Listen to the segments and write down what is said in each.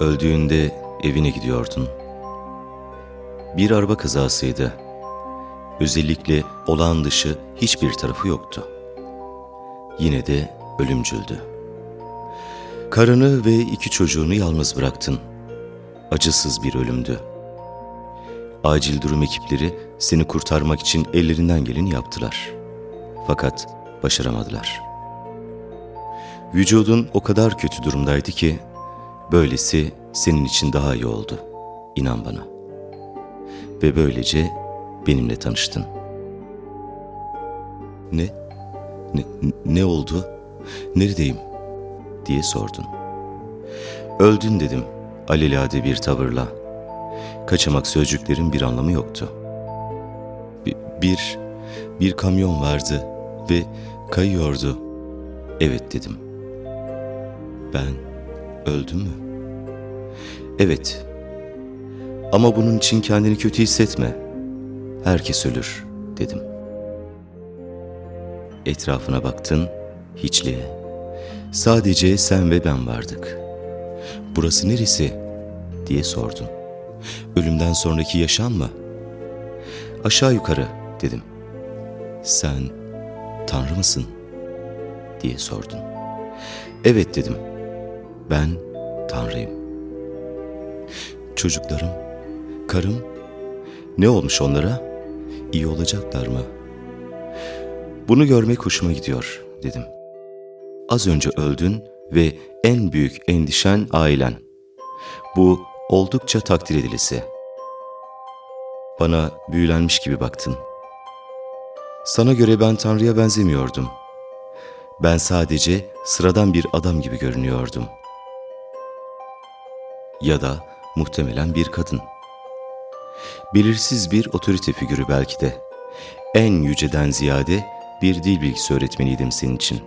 Öldüğünde evine gidiyordun. Bir araba kazasıydı. Özellikle olağan dışı hiçbir tarafı yoktu. Yine de ölümcüldü. Karını ve iki çocuğunu yalnız bıraktın. Acısız bir ölümdü. Acil durum ekipleri seni kurtarmak için ellerinden geleni yaptılar. Fakat başaramadılar. Vücudun o kadar kötü durumdaydı ki, böylesi senin için daha iyi oldu. İnan bana. Ve böylece benimle tanıştın. Ne? Ne, ne oldu? Neredeyim? diye sordun. Öldün dedim alelade bir tavırla. Kaçamak sözcüklerin bir anlamı yoktu. Bir, bir, bir kamyon vardı ve kayıyordu. Evet dedim. Ben öldüm mü? Evet. Ama bunun için kendini kötü hissetme. Herkes ölür dedim. Etrafına baktın, hiçliğe. Sadece sen ve ben vardık. Burası neresi? diye sordun. Ölümden sonraki yaşam mı? Aşağı yukarı dedim. Sen Tanrı mısın? diye sordun. Evet dedim. Ben Tanrıyım. Çocuklarım, karım, ne olmuş onlara? İyi olacaklar mı? Bunu görmek hoşuma gidiyor dedim. Az önce öldün ve en büyük endişen ailen. Bu oldukça takdir edilisi. Bana büyülenmiş gibi baktın. Sana göre ben Tanrı'ya benzemiyordum. Ben sadece sıradan bir adam gibi görünüyordum. Ya da muhtemelen bir kadın. Belirsiz bir otorite figürü belki de. En yüceden ziyade bir dil bilgisi öğretmeniydim senin için.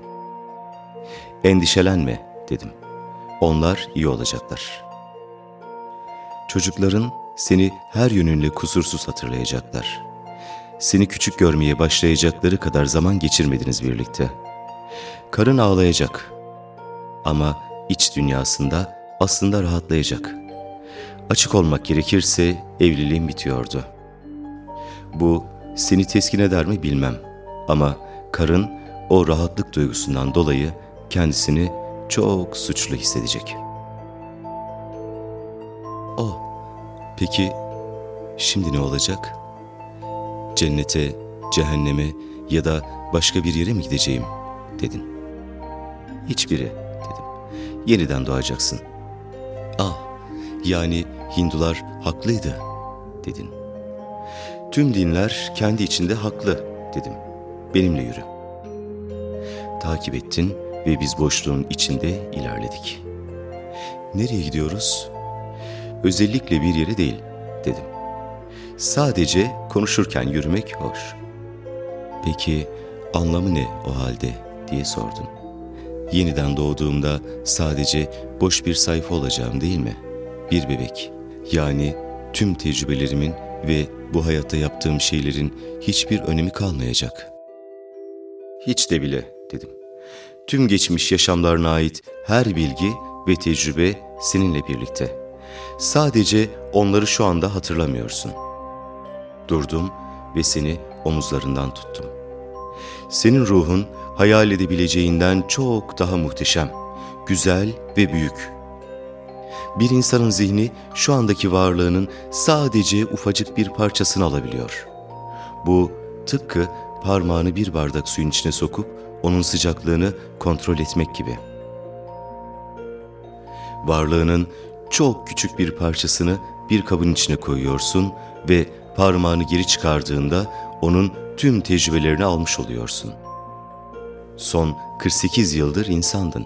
Endişelenme dedim. Onlar iyi olacaklar. Çocukların seni her yönünle kusursuz hatırlayacaklar. Seni küçük görmeye başlayacakları kadar zaman geçirmediniz birlikte. Karın ağlayacak. Ama iç dünyasında aslında rahatlayacak. Açık olmak gerekirse evliliğim bitiyordu. Bu seni teskin eder mi bilmem. Ama karın o rahatlık duygusundan dolayı kendisini çok suçlu hissedecek. Oh, peki şimdi ne olacak? Cennete, cehenneme ya da başka bir yere mi gideceğim dedin. Hiçbiri dedim. Yeniden doğacaksın. Ah, yani Hindular haklıydı dedin. Tüm dinler kendi içinde haklı dedim. Benimle yürü. Takip ettin ve biz boşluğun içinde ilerledik. Nereye gidiyoruz? Özellikle bir yere değil dedim. Sadece konuşurken yürümek hoş. Peki anlamı ne o halde diye sordun. Yeniden doğduğumda sadece boş bir sayfa olacağım değil mi? Bir bebek. Yani tüm tecrübelerimin ve bu hayatta yaptığım şeylerin hiçbir önemi kalmayacak. Hiç de bile dedim. Tüm geçmiş yaşamlarına ait her bilgi ve tecrübe seninle birlikte. Sadece onları şu anda hatırlamıyorsun. Durdum ve seni omuzlarından tuttum. Senin ruhun hayal edebileceğinden çok daha muhteşem, güzel ve büyük. Bir insanın zihni şu andaki varlığının sadece ufacık bir parçasını alabiliyor. Bu tıpkı parmağını bir bardak suyun içine sokup onun sıcaklığını kontrol etmek gibi. Varlığının çok küçük bir parçasını bir kabın içine koyuyorsun ve parmağını geri çıkardığında onun tüm tecrübelerini almış oluyorsun. Son 48 yıldır insandın.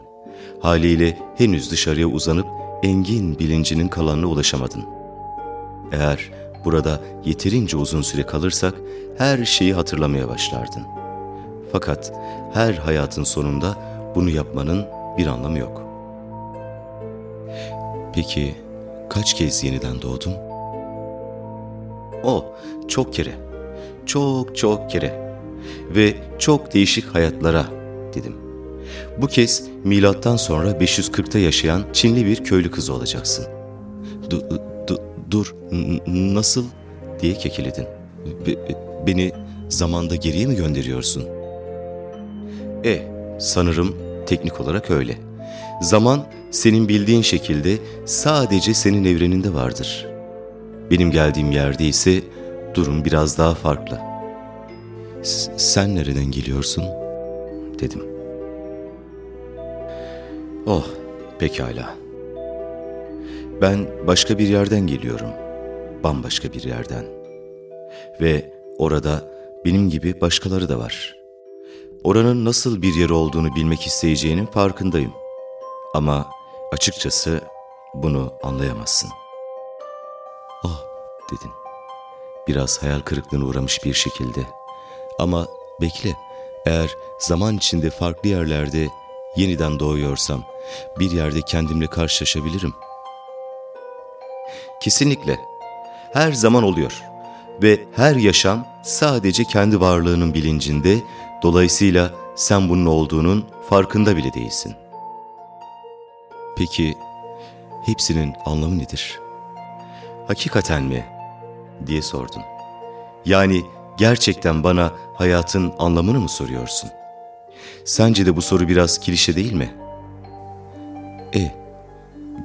Haliyle henüz dışarıya uzanıp engin bilincinin kalanına ulaşamadın. Eğer burada yeterince uzun süre kalırsak her şeyi hatırlamaya başlardın. Fakat her hayatın sonunda bunu yapmanın bir anlamı yok. Peki kaç kez yeniden doğdun? O çok kere. Çok çok kere. Ve çok değişik hayatlara dedim. Bu kez milattan sonra 540'ta yaşayan Çinli bir köylü kızı olacaksın. du- du- dur, nasıl diye kekeledin. Be- beni zamanda geriye mi gönderiyorsun? E, sanırım teknik olarak öyle. Zaman senin bildiğin şekilde sadece senin evreninde vardır. Benim geldiğim yerde ise durum biraz daha farklı. Sen nereden geliyorsun? dedim. Oh, pekala. Ben başka bir yerden geliyorum. Bambaşka bir yerden. Ve orada benim gibi başkaları da var. Oranın nasıl bir yer olduğunu bilmek isteyeceğinin farkındayım. Ama açıkçası bunu anlayamazsın. Oh, dedin. Biraz hayal kırıklığına uğramış bir şekilde. Ama bekle, eğer zaman içinde farklı yerlerde yeniden doğuyorsam bir yerde kendimle karşılaşabilirim. Kesinlikle. Her zaman oluyor. Ve her yaşam sadece kendi varlığının bilincinde, dolayısıyla sen bunun olduğunun farkında bile değilsin. Peki hepsinin anlamı nedir? Hakikaten mi? Diye sordun. Yani gerçekten bana hayatın anlamını mı soruyorsun? Sence de bu soru biraz klişe değil mi? E,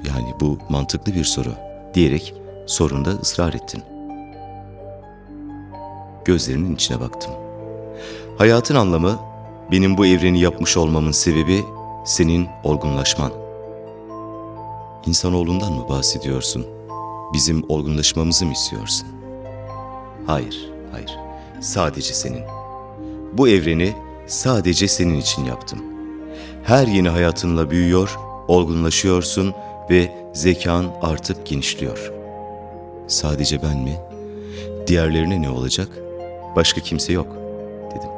yani bu mantıklı bir soru diyerek sorunda ısrar ettin. Gözlerinin içine baktım. Hayatın anlamı benim bu evreni yapmış olmamın sebebi senin olgunlaşman. İnsanoğlundan mı bahsediyorsun? Bizim olgunlaşmamızı mı istiyorsun? Hayır, hayır. Sadece senin. Bu evreni sadece senin için yaptım. Her yeni hayatınla büyüyor, olgunlaşıyorsun ve zekan artıp genişliyor. Sadece ben mi? Diğerlerine ne olacak? Başka kimse yok, dedim.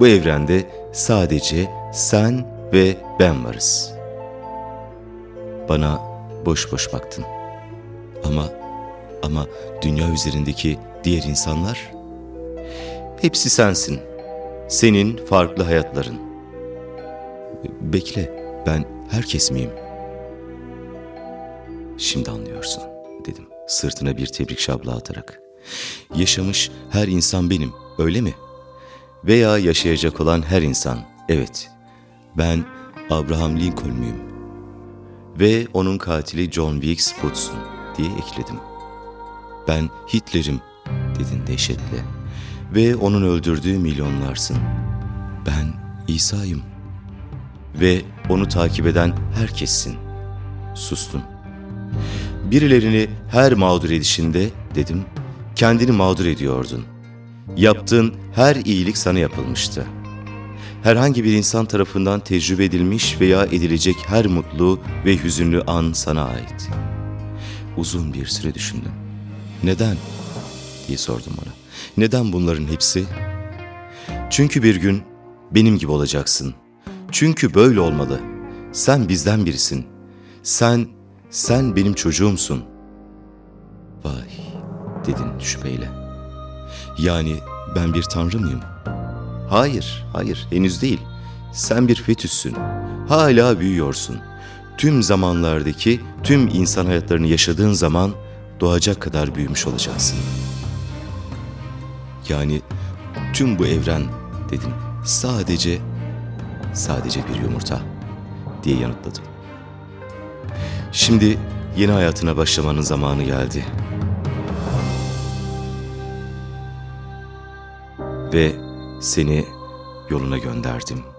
Bu evrende sadece sen ve ben varız. Bana boş boş baktın. Ama, ama dünya üzerindeki diğer insanlar? Hepsi sensin. Senin farklı hayatların. Bekle, ben herkes miyim? Şimdi anlıyorsun, dedim sırtına bir tebrik şabla atarak. Yaşamış her insan benim, öyle mi? Veya yaşayacak olan her insan, evet. Ben Abraham Lincoln muyum? Ve onun katili John Wilkes Booth'sun diye ekledim. Ben Hitler'im dedin dehşetle. Ve onun öldürdüğü milyonlarsın. Ben İsa'yım. Ve onu takip eden herkessin. Sustun. Birilerini her mağdur edişinde dedim, kendini mağdur ediyordun. Yaptığın her iyilik sana yapılmıştı. Herhangi bir insan tarafından tecrübe edilmiş veya edilecek her mutlu ve hüzünlü an sana ait. Uzun bir süre düşündüm. Neden? diye sordum ona. Neden bunların hepsi? Çünkü bir gün benim gibi olacaksın. Çünkü böyle olmalı. Sen bizden birisin. Sen, sen benim çocuğumsun. Vay, dedin şüpheyle. Yani ben bir tanrı mıyım? Hayır, hayır, henüz değil. Sen bir fetüssün. Hala büyüyorsun. Tüm zamanlardaki tüm insan hayatlarını yaşadığın zaman doğacak kadar büyümüş olacaksın. Yani tüm bu evren dedim. Sadece sadece bir yumurta diye yanıtladım. Şimdi yeni hayatına başlamanın zamanı geldi. Ve seni yoluna gönderdim.''